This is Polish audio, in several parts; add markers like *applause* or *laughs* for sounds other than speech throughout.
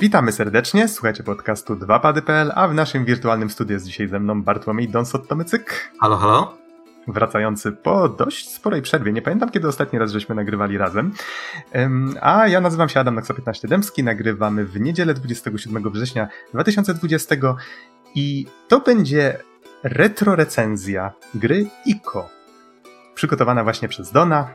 Witamy serdecznie, słuchajcie podcastu 2pady.pl, a w naszym wirtualnym studiu jest dzisiaj ze mną Bartłomiej Donsot-Tomycyk. Halo, halo. Wracający po dość sporej przerwie. Nie pamiętam, kiedy ostatni raz żeśmy nagrywali razem. A ja nazywam się Adam Naksa 15 Dębski. Nagrywamy w niedzielę 27 września 2020 i to będzie retro recenzja gry ICO. Przygotowana właśnie przez Dona,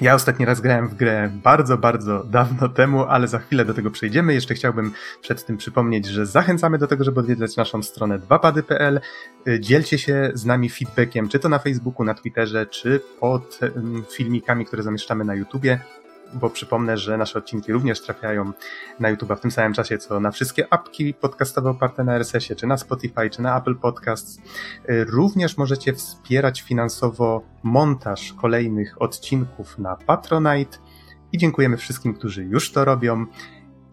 ja ostatni raz grałem w grę bardzo, bardzo dawno temu, ale za chwilę do tego przejdziemy. Jeszcze chciałbym przed tym przypomnieć, że zachęcamy do tego, żeby odwiedzać naszą stronę 2pady.pl. Dzielcie się z nami feedbackiem, czy to na Facebooku, na Twitterze, czy pod filmikami, które zamieszczamy na YouTubie bo przypomnę, że nasze odcinki również trafiają na YouTube w tym samym czasie, co na wszystkie apki podcastowe oparte na RSS-ie, czy na Spotify, czy na Apple Podcasts. Również możecie wspierać finansowo montaż kolejnych odcinków na Patronite i dziękujemy wszystkim, którzy już to robią.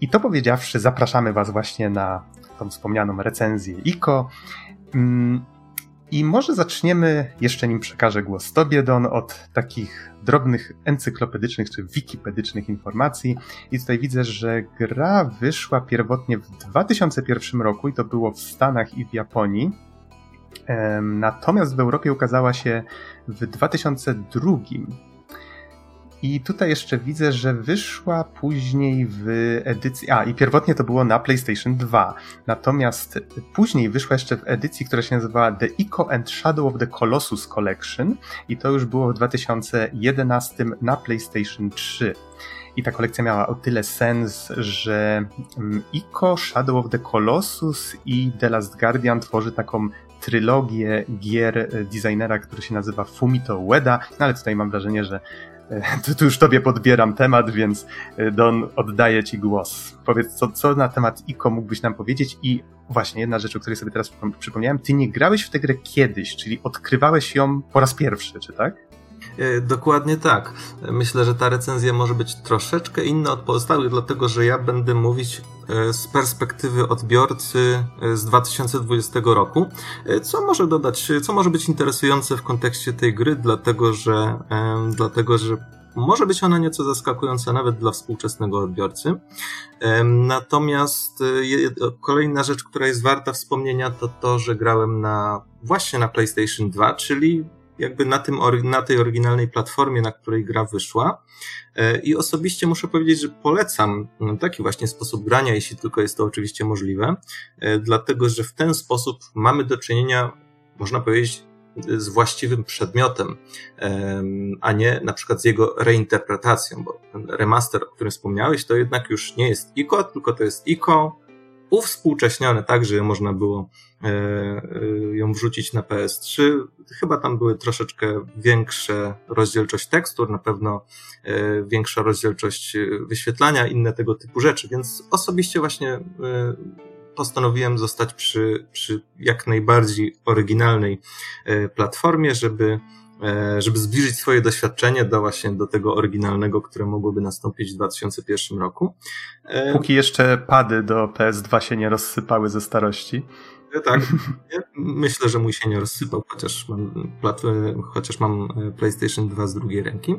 I to powiedziawszy, zapraszamy Was właśnie na tą wspomnianą recenzję ICO. I może zaczniemy, jeszcze nim przekażę głos Tobie, Don, od takich drobnych encyklopedycznych czy wikipedycznych informacji. I tutaj widzę, że gra wyszła pierwotnie w 2001 roku i to było w Stanach i w Japonii. Natomiast w Europie ukazała się w 2002 i tutaj jeszcze widzę, że wyszła później w edycji. A, i pierwotnie to było na PlayStation 2. Natomiast później wyszła jeszcze w edycji, która się nazywała The Eco and Shadow of the Colossus Collection. I to już było w 2011 na PlayStation 3. I ta kolekcja miała o tyle sens, że mm, Ico, Shadow of the Colossus i The Last Guardian tworzy taką trylogię gier designera, który się nazywa Fumito Ueda, no ale tutaj mam wrażenie, że *laughs* tu, tu już tobie podbieram temat, więc e, Don, oddaję ci głos. Powiedz, co, co na temat ICO mógłbyś nam powiedzieć i właśnie jedna rzecz, o której sobie teraz przypomniałem, ty nie grałeś w tę grę kiedyś, czyli odkrywałeś ją po raz pierwszy, czy tak? E, dokładnie tak. Myślę, że ta recenzja może być troszeczkę inna od pozostałych, dlatego że ja będę mówić z perspektywy odbiorcy e, z 2020 roku, co może dodać, co może być interesujące w kontekście tej gry, dlatego że, dlatego że może być ona nieco zaskakująca nawet dla współczesnego odbiorcy. Natomiast kolejna rzecz, która jest warta wspomnienia, to to, że grałem na właśnie na PlayStation 2, czyli jakby na, tym, na tej oryginalnej platformie, na której gra wyszła. E, I osobiście muszę powiedzieć, że polecam no, taki właśnie sposób grania, jeśli tylko jest to oczywiście możliwe, e, dlatego że w ten sposób mamy do czynienia, można powiedzieć, z właściwym przedmiotem, a nie na przykład z jego reinterpretacją, bo ten remaster, o którym wspomniałeś, to jednak już nie jest ICO, tylko to jest ICO uwspółcześnione tak, że można było e, e, ją wrzucić na PS3. Chyba tam były troszeczkę większe rozdzielczość tekstur, na pewno e, większa rozdzielczość wyświetlania, inne tego typu rzeczy, więc osobiście właśnie postanowiłem zostać przy, przy jak najbardziej oryginalnej platformie, żeby żeby zbliżyć swoje doświadczenie do właśnie do tego oryginalnego, które mogłoby nastąpić w 2001 roku. E, Póki jeszcze pady do PS2 się nie rozsypały ze starości. E, tak, *laughs* myślę, że mój się nie rozsypał, chociaż mam, chociaż mam PlayStation 2 z drugiej ręki.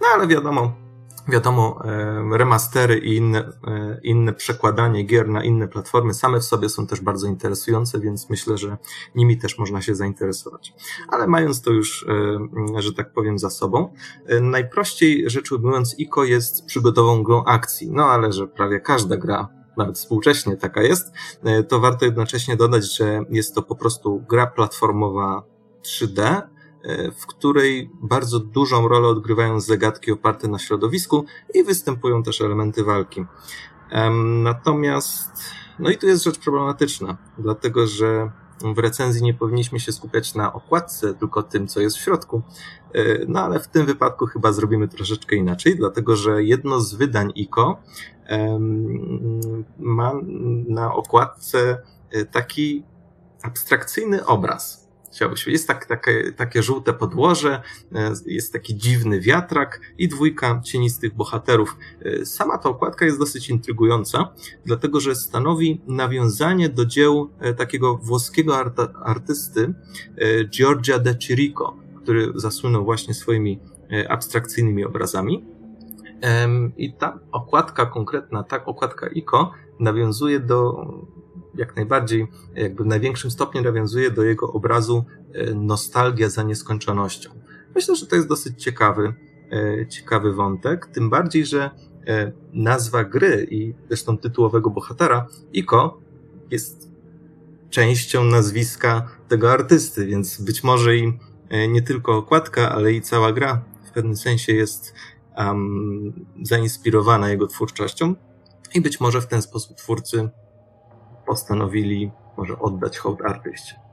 No ale wiadomo, Wiadomo, e, remastery i inne, e, inne przekładanie gier na inne platformy same w sobie są też bardzo interesujące, więc myślę, że nimi też można się zainteresować. Ale mając to już, e, że tak powiem, za sobą, najprościej rzecz ujmując, ICO jest przygotową grą akcji. No ale że prawie każda gra nawet współcześnie taka jest, to warto jednocześnie dodać, że jest to po prostu gra platformowa 3D, E, w której bardzo dużą rolę odgrywają zagadki oparte na środowisku i występują też elementy walki. Natomiast, no i tu jest rzecz problematyczna, dlatego że w recenzji nie powinniśmy się skupiać na okładce, tylko tym, co jest w środku. E, no ale w tym wypadku chyba zrobimy troszeczkę inaczej, dlatego że jedno z wydań ICO ma na okładce e, taki abstrakcyjny obraz chciałbyś Jest tak, takie, takie żółte podłoże, e, jest taki dziwny wiatrak i dwójka cienistych bohaterów. E, sama ta okładka jest dosyć intrygująca, dlatego że stanowi nawiązanie do dzieł e, takiego włoskiego artysty Giorgia de Chirico, który zasłynął właśnie swoimi abstrakcyjnymi obrazami. I ta okładka konkretna, tak okładka ICO, nawiązuje do, jak najbardziej, jakby w największym stopniu nawiązuje do jego obrazu nostalgia za nieskończonością. Myślę, że to jest dosyć ciekawy, ciekawy wątek, tym bardziej, że nazwa gry i zresztą tytułowego bohatera, Iko, jest częścią nazwiska tego artysty, więc być może i e, nie tylko okładka, ale i cała gra w pewnym sensie jest um, zainspirowana jego twórczością i być może w ten sposób twórcy postanowili może oddać hołd artyście.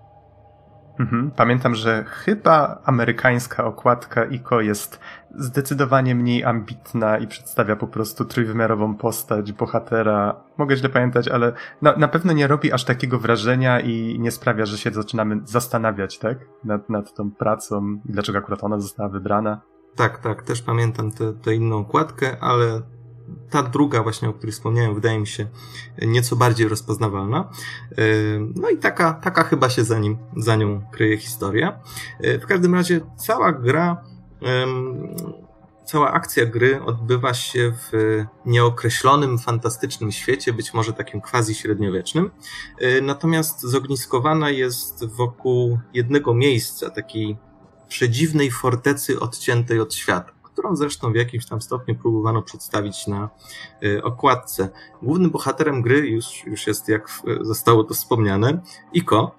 Mhm. Pamiętam, że chyba amerykańska okładka ICO jest zdecydowanie mniej ambitna i przedstawia po prostu trójwymiarową postać bohatera. Mogę źle pamiętać, ale na, na pewno nie robi aż takiego wrażenia i nie sprawia, że się zaczynamy zastanawiać, tak? Nad, nad tą pracą i dlaczego akurat ona została wybrana. Tak, tak, też pamiętam tę inną okładkę, ale ta druga właśnie, o której wspomniałem, wydaje mi się nieco bardziej rozpoznawalna. E, no i taka, taka chyba się za, nim, za nią kryje historia. E, w każdym razie cała gra, cała akcja gry odbywa się w nieokreślonym, fantastycznym świecie, być może takim quasi średniowiecznym. Natomiast zogniskowana jest wokół jednego miejsca, takiej przedziwnej fortecy odciętej od świata którą zresztą w jakimś tam stopniu próbowano przedstawić na y, okładce. Głównym bohaterem gry już, już jest, jak zostało to wspomniane, Iko,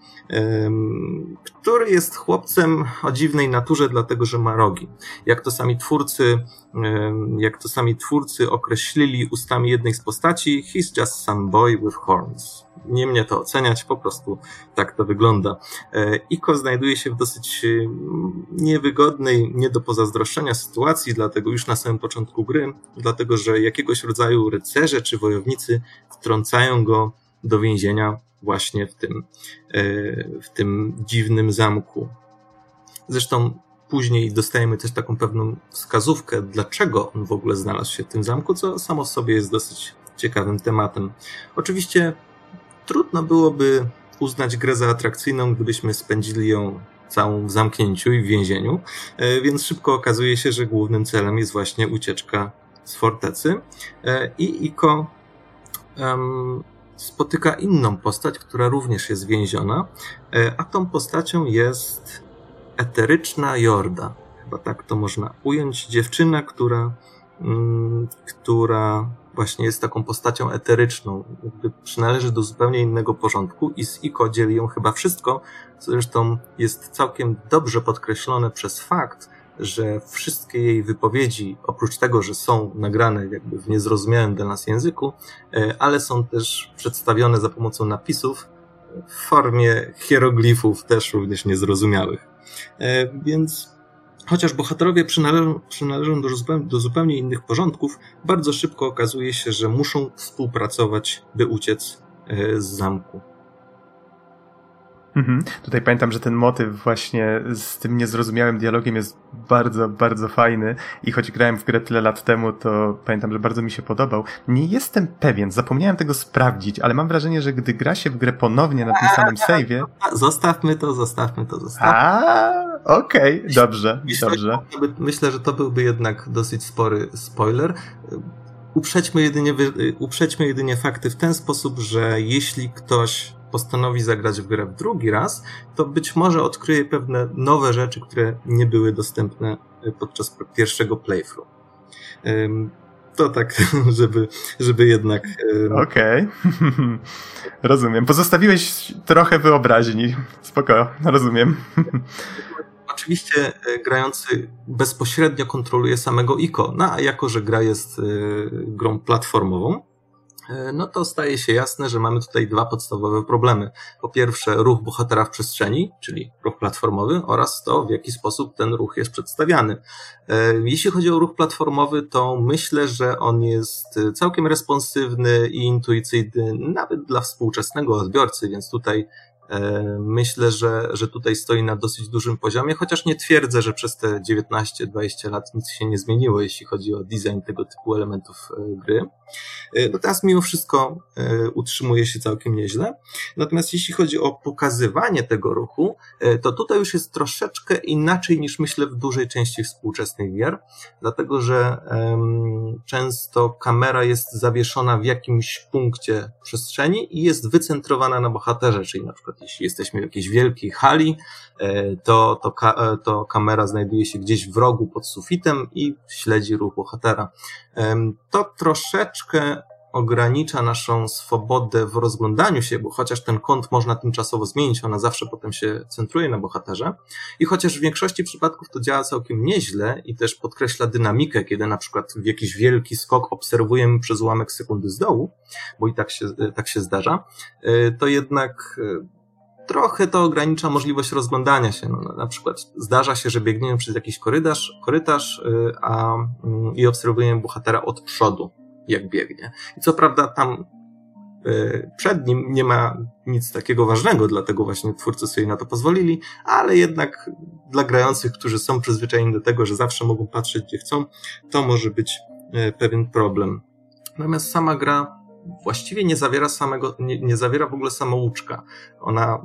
który jest chłopcem o dziwnej naturze, dlatego że ma rogi. Jak to sami twórcy, jak to sami twórcy określili ustami jednej z postaci, he's just some boy with horns nie mnie to oceniać, po prostu tak to wygląda. E, Iko znajduje się w dosyć e, niewygodnej, nie do pozazdroszczenia sytuacji, dlatego już na samym początku gry, dlatego że jakiegoś rodzaju rycerze czy wojownicy wtrącają go do więzienia właśnie w tym, e, w tym dziwnym zamku. Zresztą później dostajemy też taką pewną wskazówkę, dlaczego on w ogóle znalazł się w tym zamku, co samo w sobie jest dosyć ciekawym tematem. Oczywiście trudno byłoby uznać grę za atrakcyjną, gdybyśmy spędzili ją całą w zamknięciu i w więzieniu, e, więc szybko okazuje się, że głównym celem jest właśnie ucieczka z fortecy. E, I Iko um, spotyka inną postać, która również jest więziona, e, a tą postacią jest eteryczna Jorda. Chyba tak to można ująć. Dziewczyna, która, mm, która właśnie jest taką postacią eteryczną, jakby przynależy do zupełnie innego porządku i z Iko dzieli ją chyba wszystko, co zresztą jest całkiem dobrze podkreślone przez fakt, że wszystkie jej wypowiedzi, oprócz tego, że są nagrane jakby w niezrozumiałym dla nas języku, e, ale są też przedstawione za pomocą napisów w formie hieroglifów też również niezrozumiałych. E, więc Chociaż bohaterowie przynależą, przynależą do, do, zupełnie innych porządków, bardzo szybko okazuje się, że muszą współpracować, by uciec e, z zamku. Mhm. Tutaj pamiętam, że ten motyw właśnie z tym niezrozumiałym dialogiem jest bardzo, bardzo fajny i choć grałem w grę tyle lat temu, to pamiętam, że bardzo mi się podobał. Nie jestem pewien, zapomniałem tego sprawdzić, ale mam wrażenie, że gdy gra się w grę ponownie na tym samym *laughs* save'ie... Zostawmy to, zostawmy to, zostawmy. A, okej, okay, dobrze, myślę, dobrze. Że myślę, że to byłby jednak dosyć spory spoiler. Uprzedźmy jedynie, uprzedźmy jedynie fakty w ten sposób, że jeśli ktoś postanowi zagrać w grę w drugi raz, to być może odkryje pewne nowe rzeczy, które nie były dostępne e, podczas pierwszego playthrough. To tak, *laughs* żeby, żeby jednak. Okej. Okay. *laughs* rozumiem. Pozostawiłeś trochę wyobraźni. Spoko, rozumiem. *laughs* Oczywiście e, grający bezpośrednio kontroluje samego ICO, no a jako, że gra jest e, grą platformową, no to staje się jasne, że mamy tutaj dwa podstawowe problemy. Po pierwsze, ruch bohatera w przestrzeni, czyli ruch platformowy, oraz to, w jaki sposób ten ruch jest przedstawiany. E, jeśli chodzi o ruch platformowy, to myślę, że on jest całkiem responsywny i intuicyjny, nawet dla współczesnego odbiorcy, więc tutaj E, myślę, że, że tutaj stoi na dosyć dużym poziomie, chociaż nie twierdzę, że przez te 19-20 lat nic się nie zmieniło, jeśli chodzi o design tego typu elementów e, gry. E, natomiast mimo wszystko utrzymuje się całkiem nieźle. Natomiast jeśli chodzi o pokazywanie tego ruchu, to tutaj już jest troszeczkę inaczej niż myślę w dużej części współczesnych gier, dlatego że często kamera jest zawieszona w jakimś punkcie przestrzeni i jest wycentrowana na bohaterze, czyli na przykład jeśli jesteśmy w jakiejś wielkiej hali, e, to, to, e, to kamera znajduje się gdzieś w rogu pod sufitem i śledzi ruch bohatera. To troszeczkę ogranicza naszą swobodę w rozglądaniu się, bo chociaż ten kąt można tymczasowo zmienić, ona zawsze potem się centruje na bohaterze. I chociaż w większości przypadków to działa całkiem nieźle i też podkreśla dynamikę, kiedy na przykład w jakiś wielki skok obserwujemy przez ułamek sekundy z dołu, bo i tak się, tak się zdarza, e, to jednak trochę to ogranicza możliwość rozglądania się. No, na przykład zdarza się, że biegniemy przez jakiś korytarz, korytarz y, a, mm, i obserwujemy bohatera od przodu, jak biegnie. I co prawda tam y, przed nim nie ma nic takiego ważnego, dlatego właśnie twórcy sobie na to pozwolili, ale jednak dla grających, którzy są przyzwyczajeni do tego, że zawsze mogą patrzeć gdzie chcą, to może być y, pewien problem. Natomiast sama gra właściwie nie zawiera samego, nie, nie zawiera w ogóle samouczka. Ona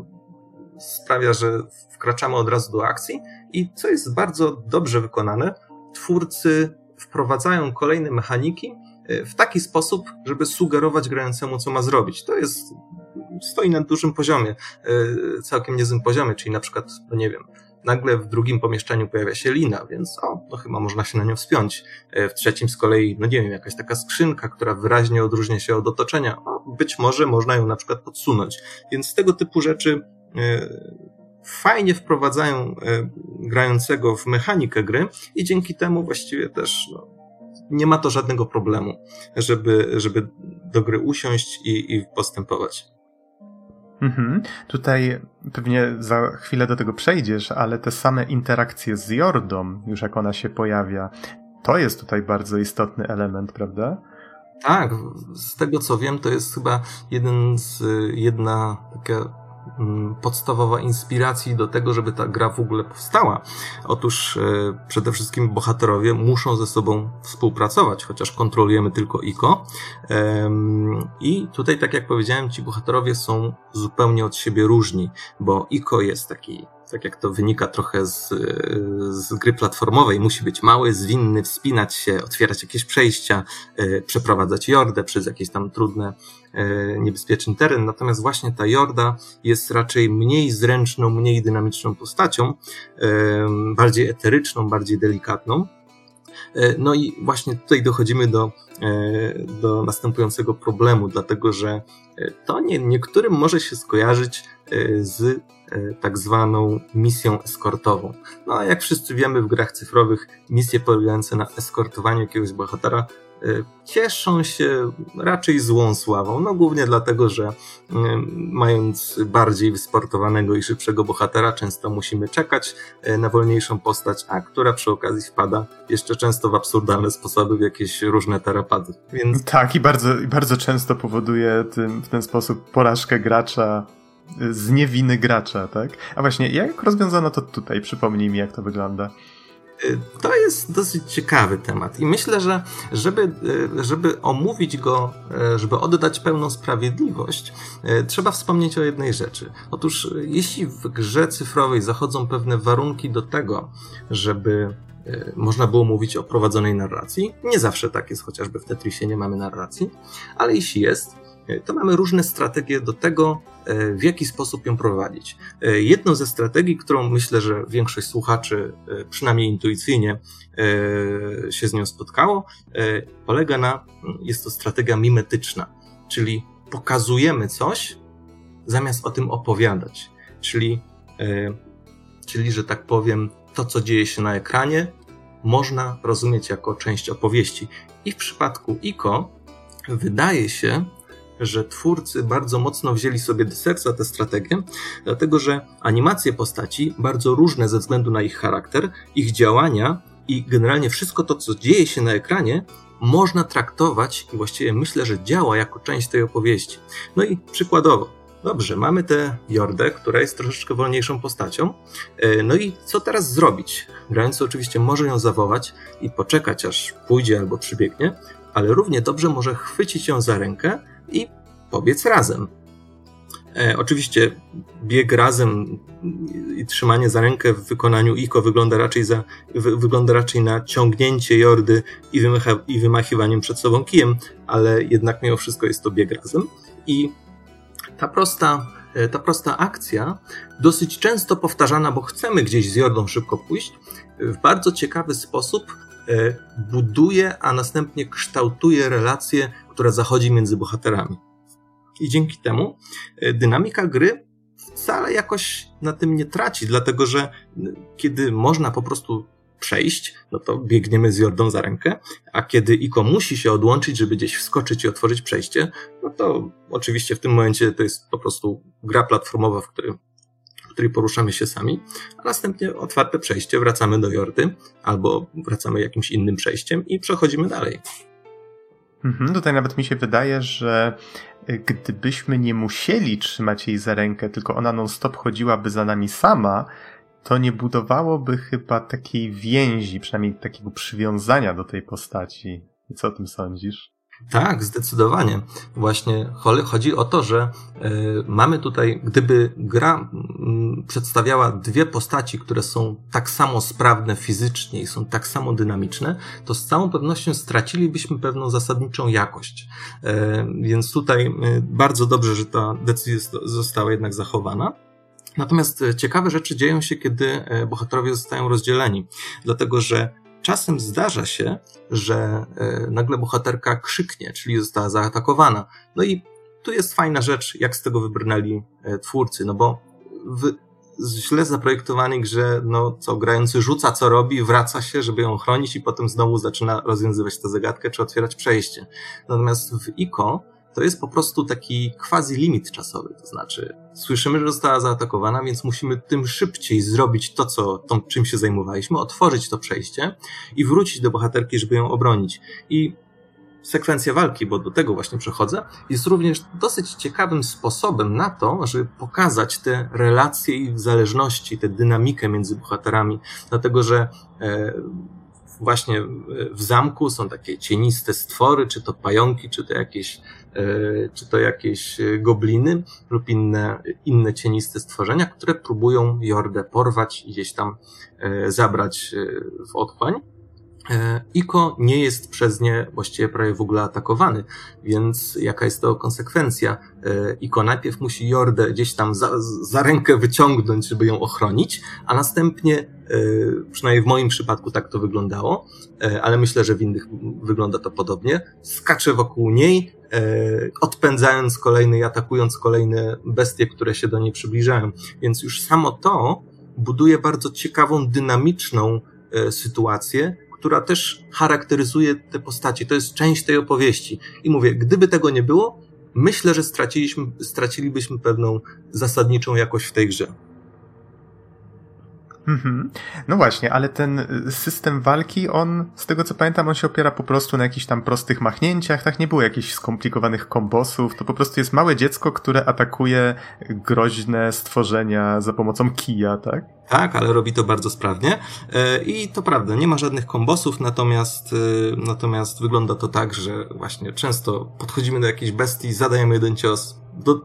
sprawia, że wkraczamy od razu do akcji i co jest bardzo dobrze wykonane, twórcy wprowadzają kolejne mechaniki e, w taki sposób, żeby sugerować grającemu, co ma zrobić. To jest, stoi na dużym poziomie, e, całkiem niezłym poziomie, czyli na przykład, no nie wiem, nagle w drugim pomieszczeniu pojawia się lina, więc o, no chyba można się na nią wspiąć. E, w trzecim z kolei, no nie wiem, jakaś taka skrzynka, która wyraźnie odróżnia się od otoczenia. O, być może można ją na przykład podsunąć. Więc tego typu rzeczy e, fajnie wprowadzają e, grającego w mechanikę gry i dzięki temu właściwie też no, nie ma to żadnego problemu, żeby, żeby do gry usiąść i, i postępować. Mhm. Tutaj pewnie za chwilę do tego przejdziesz, ale te same interakcje z Jordą, już jak ona się pojawia, to jest tutaj bardzo istotny element, prawda? Tak, z tego co wiem, to jest chyba jeden z, jedna taka podstawowa inspiracji do tego, żeby ta gra w ogóle powstała. Otóż e, przede wszystkim bohaterowie muszą ze sobą współpracować, chociaż kontrolujemy tylko ICO. I tutaj, tak jak powiedziałem, ci bohaterowie są zupełnie od siebie różni, bo ICO jest taki tak jak to wynika trochę z, z gry platformowej, musi być mały, zwinny, wspinać się, otwierać jakieś przejścia, e, przeprowadzać jordę przez jakieś tam trudne, e, niebezpieczny teren. Natomiast właśnie ta jorda jest raczej mniej zręczną, mniej dynamiczną postacią, e, bardziej eteryczną, bardziej delikatną. No i właśnie tutaj dochodzimy do, do następującego problemu, dlatego że to nie, niektórym może się skojarzyć z E, tak zwaną misją eskortową. No a jak wszyscy wiemy w grach cyfrowych, misje polegające na eskortowaniu jakiegoś bohatera e, cieszą się raczej złą sławą. No głównie dlatego, że e, mając bardziej wysportowanego i szybszego bohatera, często musimy czekać na wolniejszą postać, a która przy okazji wpada jeszcze często w absurdalne sposoby, w jakieś różne terapady. Więc... Tak, i bardzo, i bardzo często powoduje tym, w ten sposób porażkę gracza z niewiny gracza, tak? A właśnie, jak rozwiązano to tutaj? Przypomnij mi, jak to wygląda. To jest dosyć ciekawy temat i myślę, że żeby, y, żeby omówić go, y, żeby oddać pełną sprawiedliwość, trzeba wspomnieć o jednej rzeczy. Otóż, jeśli w grze cyfrowej zachodzą pewne warunki do tego, żeby można było mówić o prowadzonej narracji, nie zawsze tak jest, chociażby w Tetrisie nie mamy narracji, ale jeśli jest, to mamy różne strategie do tego, e, w jaki sposób ją prowadzić. E, jedną ze strategii, którą myślę, że większość słuchaczy, e, przynajmniej intuicyjnie, się z nią spotkało, polega na, jest to strategia mimetyczna, czyli pokazujemy coś, zamiast o tym opowiadać. Czyli, czyli, że tak powiem, to, co dzieje się na ekranie, można rozumieć jako część opowieści. I w przypadku ICO wydaje się, że twórcy bardzo mocno wzięli sobie do serca tę strategię, dlatego że animacje postaci, bardzo różne ze względu na ich charakter, ich działania i generalnie wszystko to, co dzieje się na ekranie, można traktować i właściwie myślę, że działa jako część tej opowieści. No i przykładowo, dobrze, mamy tę Jordę, która jest troszeczkę wolniejszą postacią. E, no i co teraz zrobić? Grający oczywiście może ją zawołać i poczekać, aż pójdzie albo przybiegnie, ale równie dobrze może chwycić ją za rękę i pobiec razem. E, oczywiście bieg razem i trzymanie za rękę w wykonaniu Iko wygląda raczej, za, wy, wygląda raczej na ciągnięcie jordy i, wymacha, i wymachiwaniem przed sobą kijem, ale jednak mimo wszystko jest to bieg razem. I ta prosta, e, ta prosta akcja, dosyć często powtarzana, bo chcemy gdzieś z jordą szybko pójść, w bardzo ciekawy sposób e, buduje, a następnie kształtuje relację, która zachodzi między bohaterami. I dzięki temu e, dynamika gry wcale jakoś na tym nie traci, dlatego że kiedy można po prostu przejść, no to biegniemy z Jordą za rękę, a kiedy Iko musi się odłączyć, żeby gdzieś wskoczyć i otworzyć przejście, no to oczywiście w tym momencie to jest po prostu gra platformowa, w której, w której poruszamy się sami, a następnie otwarte przejście, wracamy do Jordy albo wracamy jakimś innym przejściem i przechodzimy dalej. Mhm, tutaj nawet mi się wydaje, że gdybyśmy nie musieli trzymać jej za rękę, tylko ona non-stop chodziłaby za nami sama, to nie budowałoby chyba takiej więzi, przynajmniej takiego przywiązania do tej postaci. Co o tym sądzisz? Tak, zdecydowanie. Właśnie chodzi o to, że y, mamy tutaj, gdyby gra przedstawiała dwie postaci, które są tak samo sprawne fizycznie i są tak samo dynamiczne, to z całą pewnością stracilibyśmy pewną zasadniczą jakość. Y, więc tutaj bardzo dobrze, że ta decyzja została jednak zachowana. Natomiast ciekawe rzeczy dzieją się, kiedy bohaterowie zostają rozdzieleni, dlatego że Czasem zdarza się, że e, nagle bohaterka krzyknie, czyli została zaatakowana. No i tu jest fajna rzecz, jak z tego wybrnęli e, twórcy, no bo w źle zaprojektowanej grze, no co grający rzuca, co robi, wraca się, żeby ją chronić i potem znowu zaczyna rozwiązywać tę zagadkę, czy otwierać przejście. Natomiast w ICO to jest po prostu taki quasi limit czasowy. To znaczy, słyszymy, że została zaatakowana, więc musimy tym szybciej zrobić to, co, tą, czym się zajmowaliśmy, otworzyć to przejście i wrócić do bohaterki, żeby ją obronić. I sekwencja walki, bo do tego właśnie przechodzę, jest również dosyć ciekawym sposobem na to, żeby pokazać te relacje i zależności, tę dynamikę między bohaterami, dlatego że e, właśnie w zamku są takie cieniste stwory, czy to pająki, czy to jakieś E, czy to jakieś e, gobliny lub inne, inne cieniste stworzenia, które próbują Jordę porwać i gdzieś tam e, zabrać w otchłań. Iko nie jest przez nie właściwie prawie w ogóle atakowany, więc jaka jest to konsekwencja? Iko najpierw musi Jordę gdzieś tam za, za rękę wyciągnąć, żeby ją ochronić, a następnie, przynajmniej w moim przypadku tak to wyglądało, ale myślę, że w innych wygląda to podobnie, skacze wokół niej, E, odpędzając kolejne i atakując kolejne bestie, które się do niej przybliżają. Więc już samo to buduje bardzo ciekawą, dynamiczną e, sytuację, która też charakteryzuje te postaci. To jest część tej opowieści. I mówię, gdyby tego nie było, myślę, że straciliśmy, stracilibyśmy pewną zasadniczą jakość w tej grze. Mhm. No właśnie, ale ten y, system walki, on, z tego co pamiętam, on się opiera po prostu na jakichś tam prostych machnięciach, tak nie było jakichś skomplikowanych kombosów, to po prostu jest małe dziecko, które atakuje groźne stworzenia za pomocą kija, tak? Tak, ale robi to bardzo sprawnie. E, I to prawda, nie ma żadnych kombosów, natomiast, e, natomiast wygląda to tak, że właśnie często podchodzimy do jakiejś bestii, zadajemy jeden cios, do,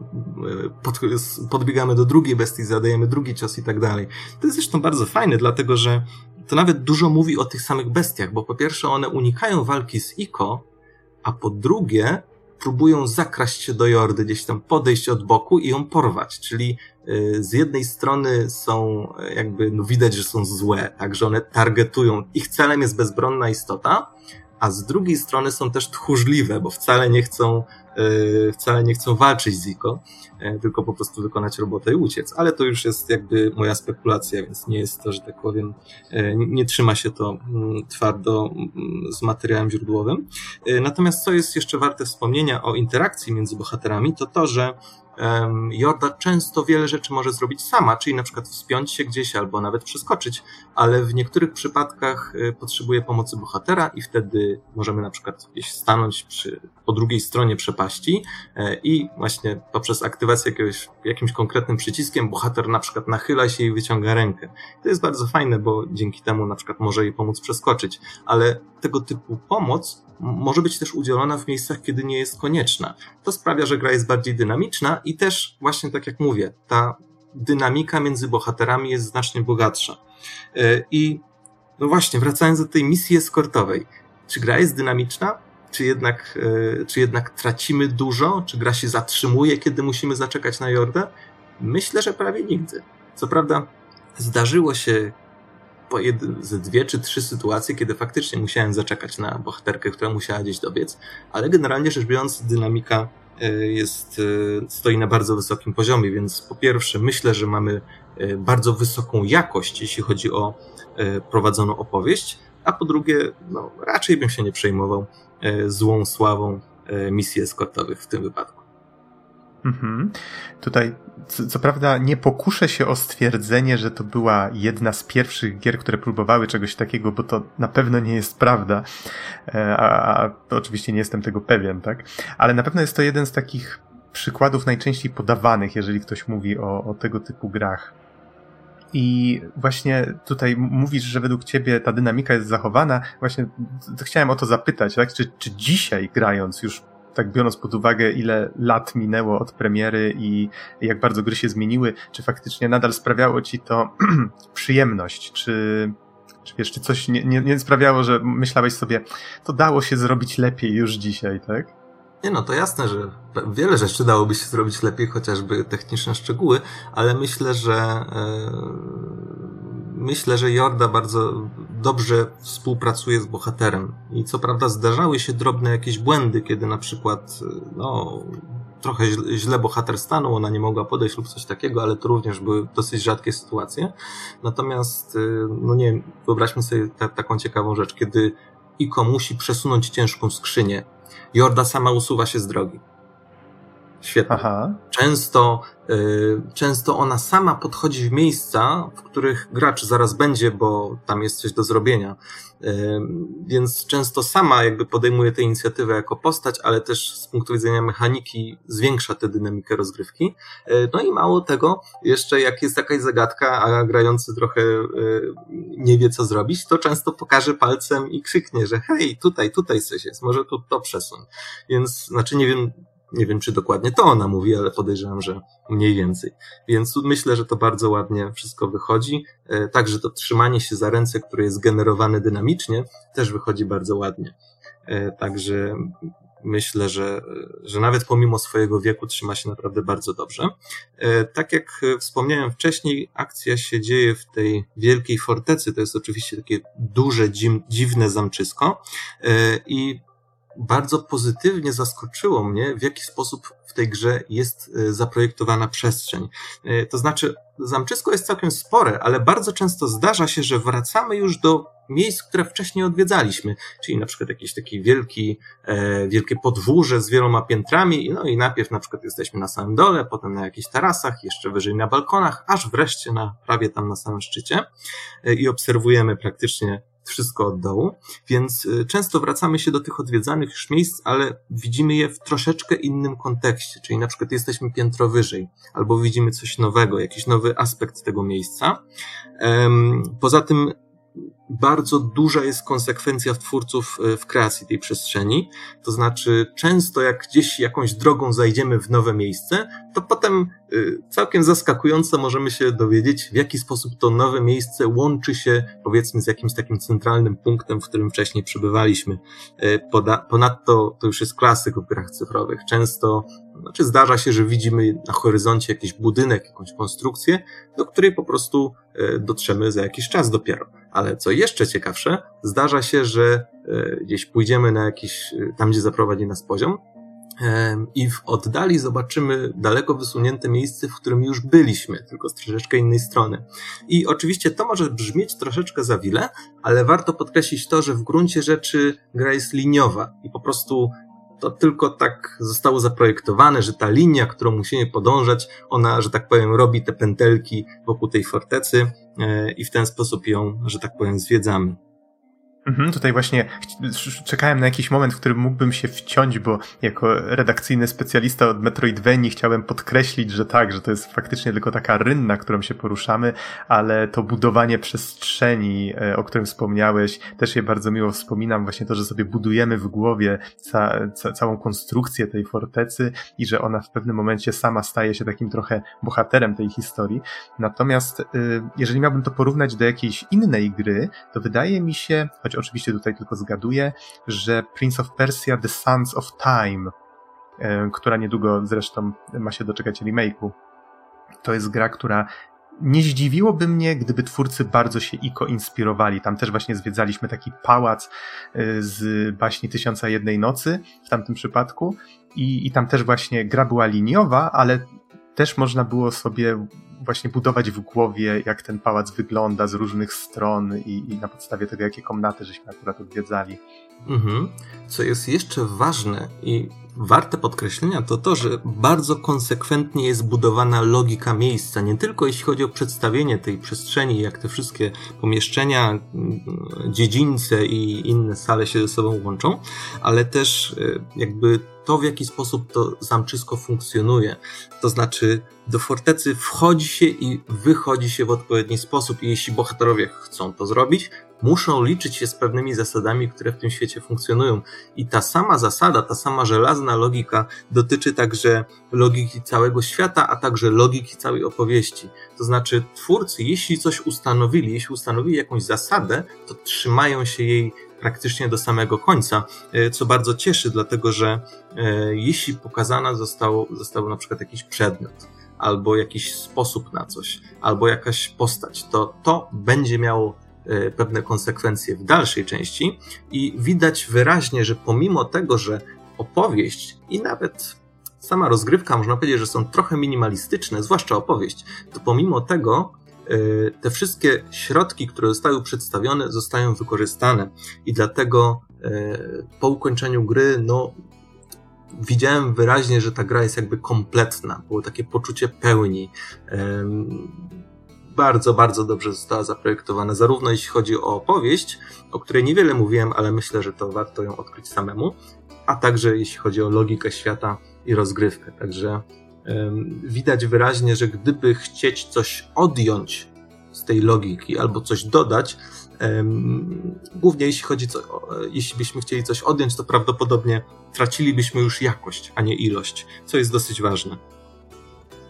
pod, podbiegamy do drugiej bestii, zadajemy drugi cios i tak dalej. To jest zresztą bardzo fajne, dlatego że to nawet dużo mówi o tych samych bestiach, bo po pierwsze one unikają walki z Iko, a po drugie próbują zakraść się do Jordy, gdzieś tam podejść od boku i ją porwać, czyli y, z jednej strony są y, jakby, no widać, że są złe, także one targetują, ich celem jest bezbronna istota, a z drugiej strony są też tchórzliwe, bo wcale nie chcą, wcale nie chcą walczyć z Iko, e, tylko po prostu wykonać robotę i uciec. Ale to już jest jakby moja spekulacja, więc nie jest to, że tak powiem, e, nie trzyma się to mm, twardo mm, z materiałem źródłowym. Natomiast co jest jeszcze warte wspomnienia o interakcji między bohaterami, to to, że Jorda często wiele rzeczy może zrobić sama, czyli na przykład wspiąć się gdzieś albo nawet przeskoczyć, ale w niektórych przypadkach potrzebuje pomocy bohatera i wtedy możemy na przykład gdzieś stanąć przy, po drugiej stronie przepaści przepaści i właśnie poprzez aktywację jakiegoś, jakimś konkretnym przyciskiem bohater na przykład nachyla się i wyciąga rękę. To jest bardzo fajne, bo dzięki temu na przykład może jej pomóc przeskoczyć, ale tego typu pomoc może być też udzielona w miejscach, kiedy nie jest konieczna. To sprawia, że gra jest bardziej dynamiczna i też właśnie tak jak mówię, ta dynamika między bohaterami jest znacznie bogatsza. E, I no właśnie, wracając do tej misji eskortowej. Czy gra jest dynamiczna? Czy jednak, e, czy jednak tracimy dużo? Czy gra się zatrzymuje, kiedy musimy zaczekać na Jordę? Myślę, że prawie nigdy. Co prawda, zdarzyło się po ze dwie czy trzy sytuacje, kiedy faktycznie musiałem zaczekać na bohaterkę, która musiała gdzieś dobiec, ale generalnie rzecz biorąc, dynamika e, jest, e, stoi na bardzo wysokim poziomie, więc po pierwsze myślę, że mamy bardzo wysoką jakość, jeśli chodzi o prowadzoną opowieść, a po drugie, no, raczej bym się nie przejmował złą sławą misji eskortowych w tym wypadku. Mhm. Tutaj, co, co, prawda, nie pokuszę się o stwierdzenie, że to była jedna z pierwszych gier, które próbowały czegoś takiego, bo to na pewno nie jest prawda. E, a, a oczywiście nie jestem tego pewien, tak? Ale na pewno jest to jeden z takich przykładów najczęściej podawanych, jeżeli ktoś mówi o, o tego typu grach. I właśnie tutaj mówisz, że według ciebie ta dynamika jest zachowana. Właśnie chciałem o to zapytać, tak? Czy, czy dzisiaj grając już tak biorąc pod uwagę, ile lat minęło od premiery i jak bardzo gry się zmieniły, czy faktycznie nadal sprawiało ci to *clears throat* przyjemność, czy, czy wiesz, czy coś nie, nie, nie sprawiało, że myślałeś sobie, to dało się zrobić lepiej już dzisiaj, tak? Nie no, to jasne, że wiele rzeczy dałoby się zrobić lepiej, chociażby techniczne szczegóły, ale myślę, że yy myślę, że Jorda bardzo dobrze współpracuje z bohaterem. I co prawda zdarzały się drobne jakieś błędy, kiedy na przykład, no, trochę źle bohater stanął, ona nie mogła podejść lub coś takiego, ale to również były dosyć rzadkie sytuacje. Natomiast, y, no nie wiem, wyobraźmy sobie ta, taką ciekawą rzecz, kiedy Iko musi przesunąć ciężką skrzynię. Jorda sama usuwa się z drogi. Świetnie. Aha. Często, y, często ona sama podchodzi w miejsca, w których gracz zaraz będzie, bo tam jest coś do zrobienia. Y, więc często sama jakby podejmuje tę inicjatywę jako postać, ale też z punktu widzenia mechaniki zwiększa tę dynamikę rozgrywki. Y, no i mało tego, jeszcze jak jest jakaś zagadka, a grający trochę nie wie co zrobić, to często pokaże palcem i krzyknie, że hej, tutaj, tutaj coś jest, może tu to przesuń. Więc, znaczy nie wiem, nie wiem, czy dokładnie to ona mówi, ale podejrzewam, że mniej więcej. Więc myślę, że to bardzo ładnie wszystko wychodzi. E, także to trzymanie się za ręce, które jest generowane dynamicznie, też wychodzi bardzo ładnie. E, także myślę, że, że nawet pomimo swojego wieku trzyma się naprawdę bardzo dobrze. E, tak jak wspomniałem wcześniej, akcja się dzieje w tej wielkiej fortecy. To jest oczywiście takie duże, dziwne zamczysko. I bardzo pozytywnie zaskoczyło mnie, w jaki sposób w tej grze jest e, zaprojektowana przestrzeń. E, to znaczy, zamczysko jest całkiem spore, ale bardzo często zdarza się, że wracamy już do miejsc, które wcześniej odwiedzaliśmy, czyli na przykład jakieś takie wielki, e, wielkie podwórze z wieloma piętrami, no i najpierw na przykład jesteśmy na samym dole, potem na jakichś tarasach, jeszcze wyżej na balkonach, aż wreszcie na prawie tam na samym szczycie e, i obserwujemy praktycznie wszystko od dołu, więc y, często wracamy się do tych odwiedzanych już miejsc, ale widzimy je w troszeczkę innym kontekście, czyli na przykład jesteśmy piętro wyżej, albo widzimy coś nowego, jakiś nowy aspekt tego miejsca. Poza tym bardzo duża jest konsekwencja twórców e, w kreacji tej przestrzeni. To znaczy, często jak gdzieś jakąś drogą zajdziemy w nowe miejsce, to potem e, całkiem zaskakująco możemy się dowiedzieć, w jaki sposób to nowe miejsce łączy się, powiedzmy, z jakimś takim centralnym punktem, w którym wcześniej przebywaliśmy. E, ponadto to już jest klasyk w grach cyfrowych. Często, znaczy zdarza się, że widzimy na horyzoncie jakiś budynek, jakąś konstrukcję, do której po prostu dotrzemy za jakiś czas dopiero. Ale co jeszcze ciekawsze, zdarza się, że e, gdzieś pójdziemy na jakiś, e, tam gdzie zaprowadzi nas poziom, e, i w oddali zobaczymy daleko wysunięte miejsce, w którym już byliśmy, tylko z troszeczkę innej strony. I oczywiście to może brzmieć troszeczkę za wiele, ale warto podkreślić to, że w gruncie rzeczy gra jest liniowa i po prostu to tylko tak zostało zaprojektowane, że ta linia, którą musimy podążać, ona, że tak powiem, robi te pętelki wokół tej fortecy e, i w ten sposób ją, że tak powiem, zwiedzamy. Mhm, tutaj właśnie czekałem na jakiś moment, w którym mógłbym się wciąć, bo jako redakcyjny specjalista od Metroidvanii chciałem podkreślić, że tak, że to jest faktycznie tylko taka rynna, którą się poruszamy, ale to budowanie przestrzeni, e, o którym wspomniałeś, też je bardzo miło wspominam, właśnie to, że sobie budujemy w głowie ca ca całą konstrukcję tej fortecy i że ona w pewnym momencie sama staje się takim trochę bohaterem tej historii. Natomiast y, jeżeli miałbym to porównać do jakiejś innej gry, to wydaje mi się, choć oczywiście tutaj tylko zgaduję, że Prince of Persia The Sands of Time, e, która niedługo zresztą ma się doczekać remake'u, to jest gra, która nie zdziwiłoby mnie, gdyby twórcy bardzo się Iko inspirowali. Tam też właśnie zwiedzaliśmy taki pałac e, z baśni Tysiąca Jednej Nocy w tamtym przypadku i, i tam też właśnie gra była liniowa, ale też można było sobie właśnie budować w głowie, jak ten pałac wygląda z różnych stron i, i na podstawie tego, jakie komnaty żeśmy akurat odwiedzali. Mhm. Co jest jeszcze ważne i warte podkreślenia, to to, że bardzo konsekwentnie jest budowana logika miejsca. Nie tylko jeśli chodzi o przedstawienie tej przestrzeni, jak te wszystkie pomieszczenia, mm, dziedzińce i inne sale się ze sobą łączą, ale też e, jakby to, w jaki sposób to zamczysko funkcjonuje. To znaczy, do fortecy wchodzi się i wychodzi się w odpowiedni sposób, i jeśli bohaterowie chcą to zrobić, muszą liczyć się z pewnymi zasadami, które w tym świecie funkcjonują. I ta sama zasada, ta sama żelazna logika dotyczy także logiki całego świata, a także logiki całej opowieści. To znaczy, twórcy, jeśli coś ustanowili, jeśli ustanowili jakąś zasadę, to trzymają się jej praktycznie do samego końca, e, co bardzo cieszy, dlatego że e, jeśli pokazana zostało, został na przykład jakiś przedmiot, albo jakiś sposób na coś, albo jakaś postać, to to będzie miało pewne konsekwencje w dalszej części i widać wyraźnie, że pomimo tego, że opowieść i nawet sama rozgrywka, można powiedzieć, że są trochę minimalistyczne, zwłaszcza opowieść, to pomimo tego E, te wszystkie środki, które zostały przedstawione, zostają wykorzystane. I dlatego e, po ukończeniu gry, no, widziałem wyraźnie, że ta gra jest jakby kompletna. Było takie poczucie pełni. Bardzo, bardzo dobrze została zaprojektowana, zarówno jeśli chodzi o opowieść, o której niewiele mówiłem, ale myślę, że to warto ją odkryć samemu, a także jeśli chodzi o logikę świata i rozgrywkę. Także widać wyraźnie, że gdyby chcieć coś odjąć z tej logiki albo coś dodać, głównie jeśli chodzi, co, jeśli byśmy chcieli coś odjąć, to prawdopodobnie tracilibyśmy już jakość, a nie ilość, co jest dosyć ważne.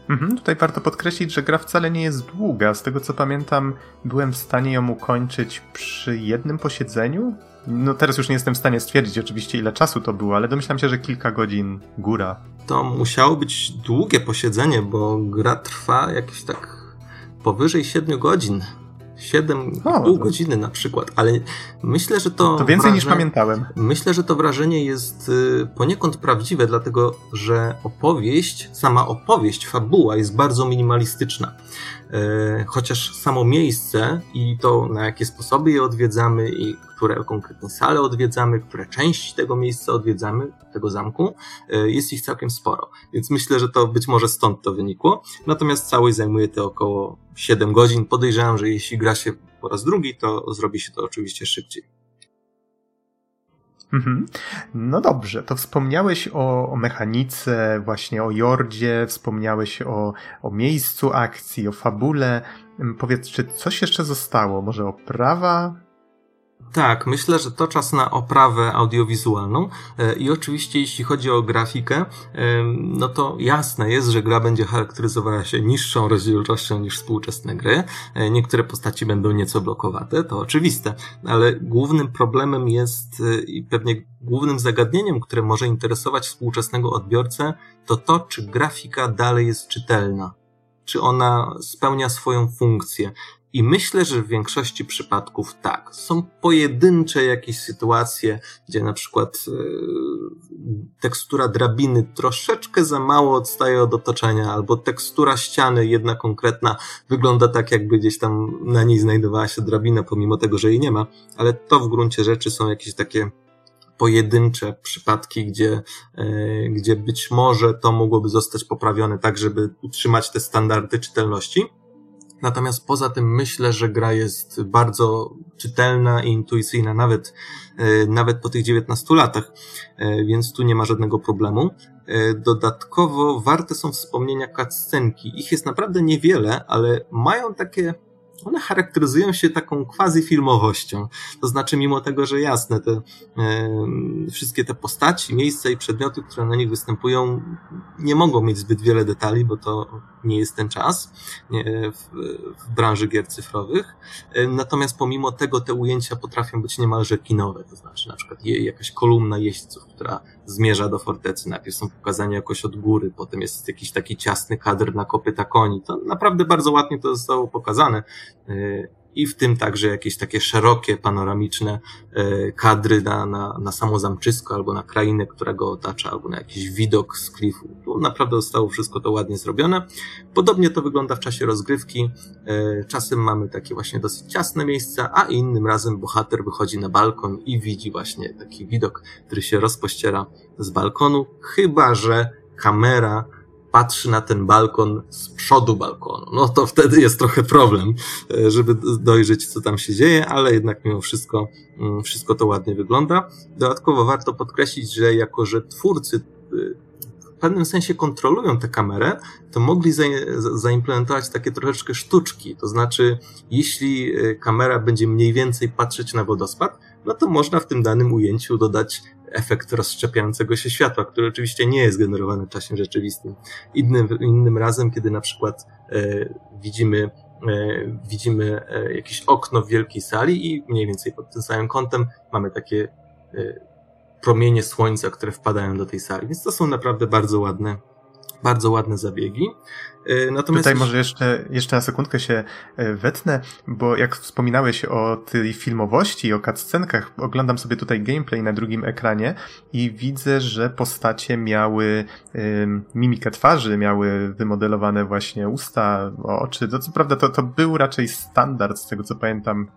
Mhm, tutaj warto podkreślić, że gra wcale nie jest długa. Z tego co pamiętam, byłem w stanie ją ukończyć przy jednym posiedzeniu. No teraz już nie jestem w stanie stwierdzić oczywiście ile czasu to było, ale domyślam się, że kilka godzin góra. To musiało być długie posiedzenie, bo gra trwa jakieś tak powyżej 7 godzin. 7,5 godziny na przykład, ale myślę, że to. To więcej wrażenie, niż pamiętałem. Myślę, że to wrażenie jest y, poniekąd prawdziwe, dlatego że opowieść, sama opowieść, fabuła jest bardzo minimalistyczna. E, chociaż samo miejsce i to na jakie sposoby je odwiedzamy i które konkretne sale odwiedzamy, które części tego miejsca odwiedzamy, tego zamku, e, jest ich całkiem sporo. Więc myślę, że to być może stąd to wynikło. Natomiast całość zajmuje to około 7 godzin. Podejrzewam, że jeśli gra się po raz drugi, to zrobi się to oczywiście szybciej. Mhm. No dobrze, to wspomniałeś o, o, mechanice, właśnie o Jordzie, wspomniałeś o, o miejscu akcji, o fabule. Powiedz, czy coś jeszcze zostało? Może oprawa? Tak, myślę, że to czas na oprawę audiowizualną e, i oczywiście jeśli chodzi o grafikę, no to jasne jest, że gra będzie charakteryzowała się niższą rozdzielczością niż współczesne gry. E, niektóre postaci będą nieco blokowate, to oczywiste, ale głównym problemem jest e, i pewnie głównym zagadnieniem, które może interesować współczesnego odbiorcę, to to, czy grafika dalej jest czytelna czy ona spełnia swoją funkcję. I myślę, że w większości przypadków tak. Są pojedyncze jakieś sytuacje, gdzie na przykład yy, tekstura drabiny troszeczkę za mało odstaje od otoczenia, albo tekstura ściany, jedna konkretna, wygląda tak, jakby gdzieś tam na niej znajdowała się drabina, pomimo tego, że jej nie ma. Ale to w gruncie rzeczy są jakieś takie pojedyncze przypadki, gdzie, yy, gdzie być może to mogłoby zostać poprawione tak, żeby utrzymać te standardy czytelności. Natomiast poza tym myślę, że gra jest bardzo czytelna i intuicyjna, nawet, e, nawet po tych 19 latach, e, więc tu nie ma żadnego problemu. E, dodatkowo warte są wspomnienia cutscenki. Ich jest naprawdę niewiele, ale mają takie one charakteryzują się taką quasi-filmowością. To znaczy, mimo tego, że jasne, te e, wszystkie te postaci, miejsca i przedmioty, które na nich występują, nie mogą mieć zbyt wiele detali, bo to nie jest ten czas nie, w, w branży gier cyfrowych. E, natomiast pomimo tego te ujęcia potrafią być niemalże kinowe. To znaczy, na przykład je, jakaś kolumna jeźdźców, która zmierza do fortecy. Najpierw są pokazania jakoś od góry, potem jest jakiś taki ciasny kadr na kopyta koni. To naprawdę bardzo ładnie to zostało pokazane. Y, i w tym także jakieś takie szerokie, panoramiczne e, kadry na, na, na samo zamczysko, albo na krainę, która go otacza, albo na jakiś widok z klifu. Tu naprawdę zostało wszystko to ładnie zrobione. Podobnie to wygląda w czasie rozgrywki. E, czasem mamy takie właśnie dosyć ciasne miejsca, a innym razem bohater wychodzi na balkon i widzi właśnie taki widok, który się rozpościera z balkonu, chyba że kamera patrzy na ten balkon z przodu balkonu. No to wtedy jest trochę problem, e, żeby dojrzeć, co tam się dzieje, ale jednak mimo wszystko, mm, wszystko to ładnie wygląda. Dodatkowo warto podkreślić, że jako, że twórcy e, w pewnym sensie kontrolują tę kamerę, to mogli zaimplementować takie troszeczkę sztuczki. To znaczy, jeśli e, kamera będzie mniej więcej patrzeć na wodospad, no to można w tym danym ujęciu dodać efekt rozszczepiającego się światła, który oczywiście nie jest generowany w czasie rzeczywistym. Innym, innym razem, kiedy na przykład e, widzimy e, widzimy e, jakieś okno w wielkiej sali i mniej więcej pod tym samym kątem mamy takie e, promienie słońca, które wpadają do tej sali. Więc to są naprawdę bardzo ładne, bardzo ładne zabiegi. E, natomiast Tutaj może jeszcze, jeszcze na sekundkę się e, wetnę, bo jak wspominałeś o tej filmowości, o cutscenkach, oglądam sobie tutaj gameplay na drugim ekranie i widzę, że postacie miały um, mimikę twarzy, miały wymodelowane właśnie usta, oczy. To co prawda to, to był raczej standard, z tego co pamiętam,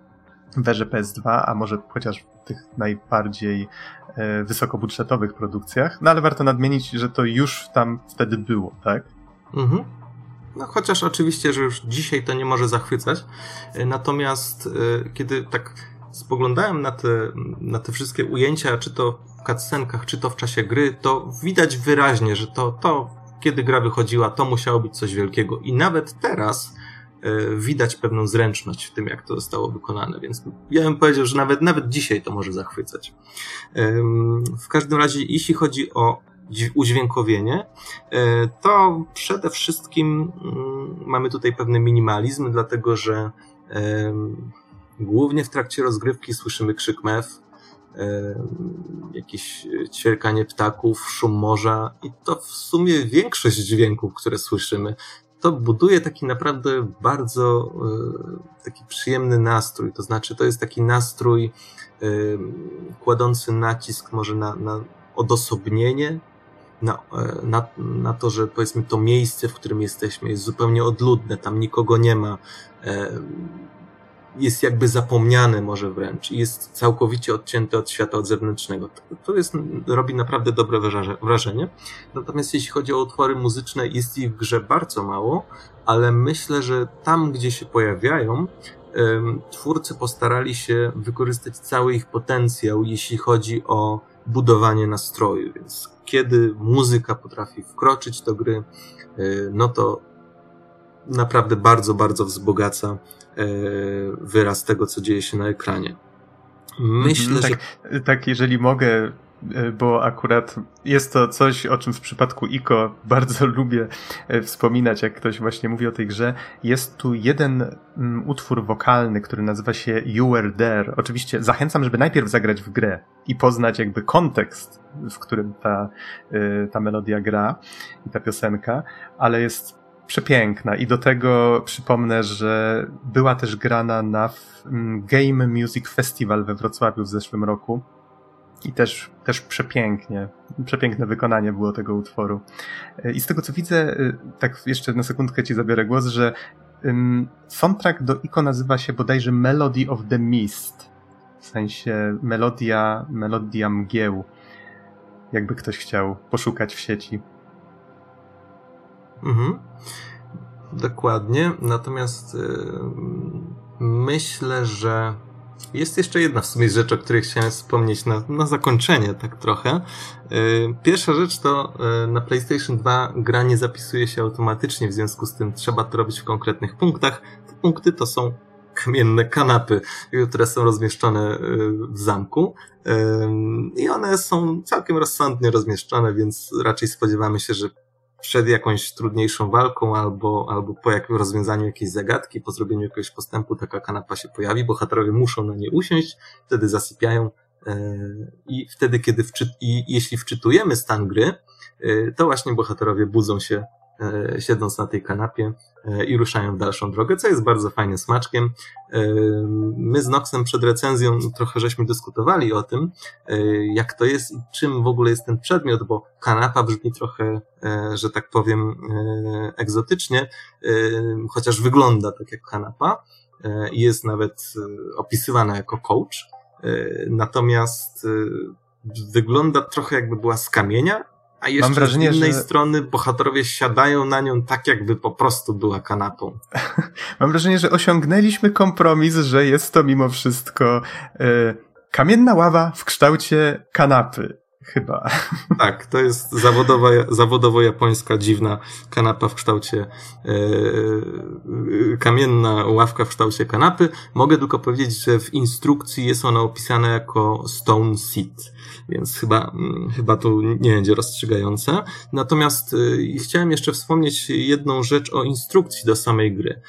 w erze PS2, a może chociaż w tych najbardziej e, wysokobudżetowych produkcjach. No ale warto nadmienić, że to już tam wtedy było, tak? Mhm. No, chociaż oczywiście, że już dzisiaj to nie może zachwycać. E, natomiast e, kiedy tak spoglądałem na te, na te wszystkie ujęcia, czy to w cutscenkach, czy to w czasie gry, to widać wyraźnie, że to, to kiedy gra wychodziła, to musiało być coś wielkiego. I nawet teraz widać pewną zręczność w tym, jak to zostało wykonane, więc ja bym powiedział, że nawet, nawet dzisiaj to może zachwycać. W każdym razie, jeśli chodzi o udźwiękowienie, e, to przede wszystkim mm, mamy tutaj pewny minimalizm, dlatego że głównie w trakcie rozgrywki słyszymy krzyk mew, jakieś ćwierkanie ptaków, szum morza i to w sumie większość dźwięków, które słyszymy, to buduje taki naprawdę bardzo e, taki przyjemny nastrój. To znaczy, to jest taki nastrój kładący nacisk może na, na odosobnienie na, e, na, na to, że powiedzmy to miejsce, w którym jesteśmy, jest zupełnie odludne, tam nikogo nie ma, e, jest jakby zapomniane może wręcz i jest całkowicie odcięte od świata od zewnętrznego. To jest, robi naprawdę dobre wrażenie. Natomiast jeśli chodzi o utwory muzyczne, jest ich w grze bardzo mało, ale myślę, że tam, gdzie się pojawiają, twórcy postarali się wykorzystać cały ich potencjał, jeśli chodzi o budowanie nastroju, więc kiedy muzyka potrafi wkroczyć do gry, e, no to naprawdę bardzo, bardzo wzbogaca wyraz tego, co dzieje się na ekranie. Myślę, mhm, tak, że. Tak, jeżeli mogę, e, bo akurat jest to coś, o czym w przypadku ICO bardzo *laughs* lubię wspominać, jak ktoś właśnie mówi o tej grze. Jest tu jeden mm, utwór wokalny, który nazywa się You Were There. Oczywiście zachęcam, żeby najpierw zagrać w grę i poznać jakby kontekst w którym ta, ta melodia gra i ta piosenka, ale jest przepiękna i do tego przypomnę, że była też grana na mm, Game Music Festival we Wrocławiu w zeszłym roku i też, też przepięknie, przepiękne wykonanie było tego utworu. Y, I z tego co widzę, y, tak jeszcze na sekundkę ci zabiorę głos, że soundtrack do Iko nazywa się bodajże Melody of the Mist, w sensie melodia, melodia mgieł jakby ktoś chciał poszukać w sieci. Mhm. Dokładnie. Natomiast myślę, że jest jeszcze jedna w sumie rzecz, o której chciałem wspomnieć na, na zakończenie, tak trochę. Pierwsza rzecz to na PlayStation 2 gra nie zapisuje się automatycznie, w związku z tym trzeba to robić w konkretnych punktach. Te punkty to są kamienne kanapy, które są rozmieszczone w zamku. I one są całkiem rozsądnie rozmieszczone, więc raczej spodziewamy się, że przed jakąś trudniejszą walką albo, albo po jakimś rozwiązaniu jakiejś zagadki, po zrobieniu jakiegoś postępu taka kanapa się pojawi, bohaterowie muszą na nie usiąść, wtedy zasypiają i wtedy, kiedy wczy- i jeśli wczytujemy stan gry, to właśnie bohaterowie budzą się E, siedząc na tej kanapie e, i ruszają w dalszą drogę, co jest bardzo fajnym smaczkiem. E, my z Noxem przed recenzją trochę żeśmy dyskutowali o tym, jak to jest i czym w ogóle jest ten przedmiot, bo kanapa brzmi trochę, że tak powiem, egzotycznie, chociaż wygląda tak jak kanapa i jest nawet opisywana jako coach. Natomiast wygląda trochę jakby była z kamienia, a jeszcze Mam wrażenie, z innej że... strony bohaterowie siadają na nią tak, jakby po prostu była kanapą. *laughs* Mam wrażenie, że osiągnęliśmy kompromis, że jest to mimo wszystko e, kamienna ława w kształcie kanapy. Chyba. *laughs* Tak, to jest zawodowa, zawodowo japońska dziwna kanapa w kształcie e, e, kamienna ławka w kształcie kanapy. Mogę tylko powiedzieć, że w instrukcji jest ona opisana jako stone seat więc chyba, mm, chyba to nie będzie rozstrzygające. Natomiast y, chciałem jeszcze wspomnieć jedną rzecz o instrukcji do samej gry.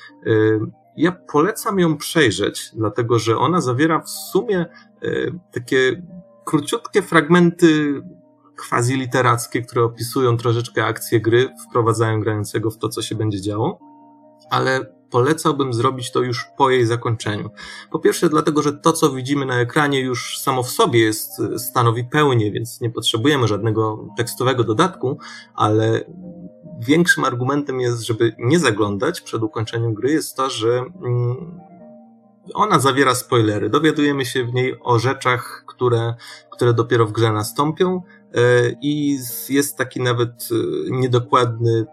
Ja polecam ją przejrzeć, dlatego że ona zawiera w sumie takie króciutkie fragmenty quasi literackie, które opisują troszeczkę akcję gry, wprowadzają grającego w to, co się będzie działo, ale polecałbym zrobić to już po jej zakończeniu. Po pierwsze, dlatego, że to, co widzimy na ekranie, już samo w sobie jest, stanowi pełnię, więc nie potrzebujemy żadnego tekstowego dodatku, ale większym argumentem jest, żeby nie zaglądać przed ukończeniem gry, jest to, że mm, ona zawiera spoilery. Dowiadujemy się w niej o rzeczach, które, które dopiero w grze nastąpią e, i jest taki nawet e, niedokładny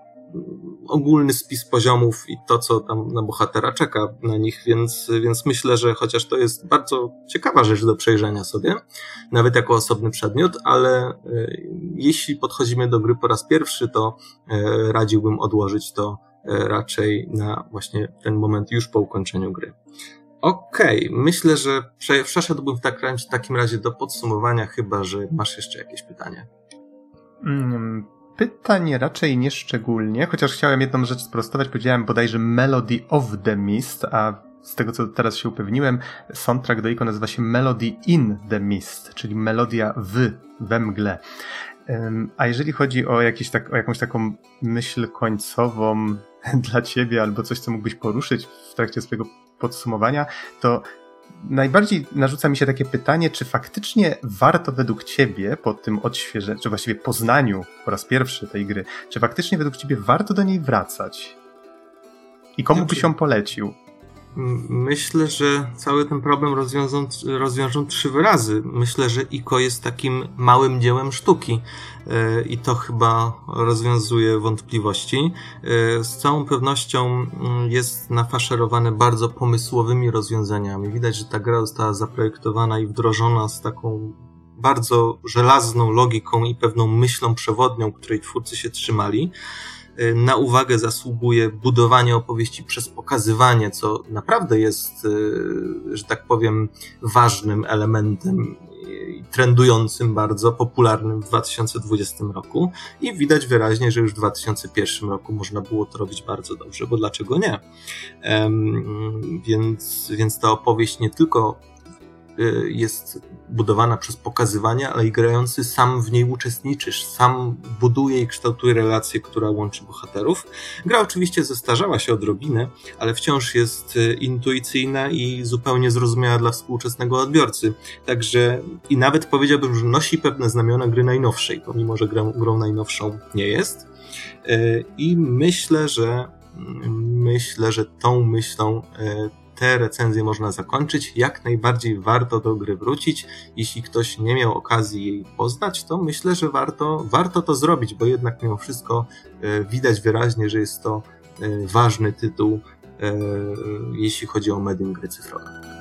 ogólny spis poziomów i to, co tam na bohatera czeka na nich, więc, więc myślę, że chociaż to jest bardzo ciekawa rzecz do przejrzenia sobie, nawet jako osobny przedmiot, ale e, jeśli podchodzimy do gry po raz pierwszy, to radziłbym odłożyć to raczej na właśnie ten moment już po ukończeniu gry. Okej, okay. myślę, że przeszedłbym w takim razie do podsumowania, chyba że masz jeszcze jakieś pytanie. Mm pytań raczej nieszczególnie, chociaż chciałem jedną rzecz sprostować. Powiedziałem bodajże Melody of the Mist, a z tego co teraz się upewniłem, soundtrack do Ico nazywa się Melody in the Mist, czyli melodia w, we mgle. A jeżeli chodzi o, jakiś tak, o jakąś taką myśl końcową *laughs* dla ciebie, albo coś, co mógłbyś poruszyć w trakcie swojego podsumowania, to najbardziej narzuca mi się takie pytanie, czy faktycznie warto według ciebie po tym odświeżeniu, czy właściwie poznaniu po raz pierwszy tej gry, czy faktycznie według ciebie warto do niej wracać? I komu znaczy, byś ją polecił? Myślę, że cały ten problem rozwiążą, rozwiążą trzy wyrazy. Myślę, że IKO jest takim małym dziełem sztuki e, i to chyba rozwiązuje wątpliwości. E, z całą pewnością jest nafaszerowane bardzo pomysłowymi rozwiązaniami. Widać, że ta gra została zaprojektowana i wdrożona z taką bardzo żelazną logiką i pewną myślą przewodnią, której twórcy się trzymali. Y, na uwagę zasługuje budowanie opowieści przez pokazywanie, co naprawdę jest, y, że tak powiem, ważnym elementem trendującym bardzo, popularnym w 2020 roku i widać wyraźnie, że już w 2001 roku można było to robić bardzo dobrze, bo dlaczego nie? Um, więc, więc ta opowieść nie tylko jest budowana przez pokazywanie, ale i grający sam w niej uczestniczysz, sam buduje i kształtuje relację, która łączy bohaterów. Gra oczywiście zestarzała się odrobinę, ale wciąż jest y, intuicyjna i zupełnie zrozumiała dla współczesnego odbiorcy. Także i nawet powiedziałbym, że nosi pewne znamiona gry najnowszej, pomimo że grą, grą najnowszą nie jest. Y, I myślę, że myślę, że tą myślą te recenzje można zakończyć. Jak najbardziej warto do gry wrócić. Jeśli ktoś nie miał okazji jej poznać, to myślę, że warto, warto to zrobić, bo jednak mimo wszystko e, widać wyraźnie, że jest to ważny tytuł, jeśli chodzi o medium gry cyfrowe.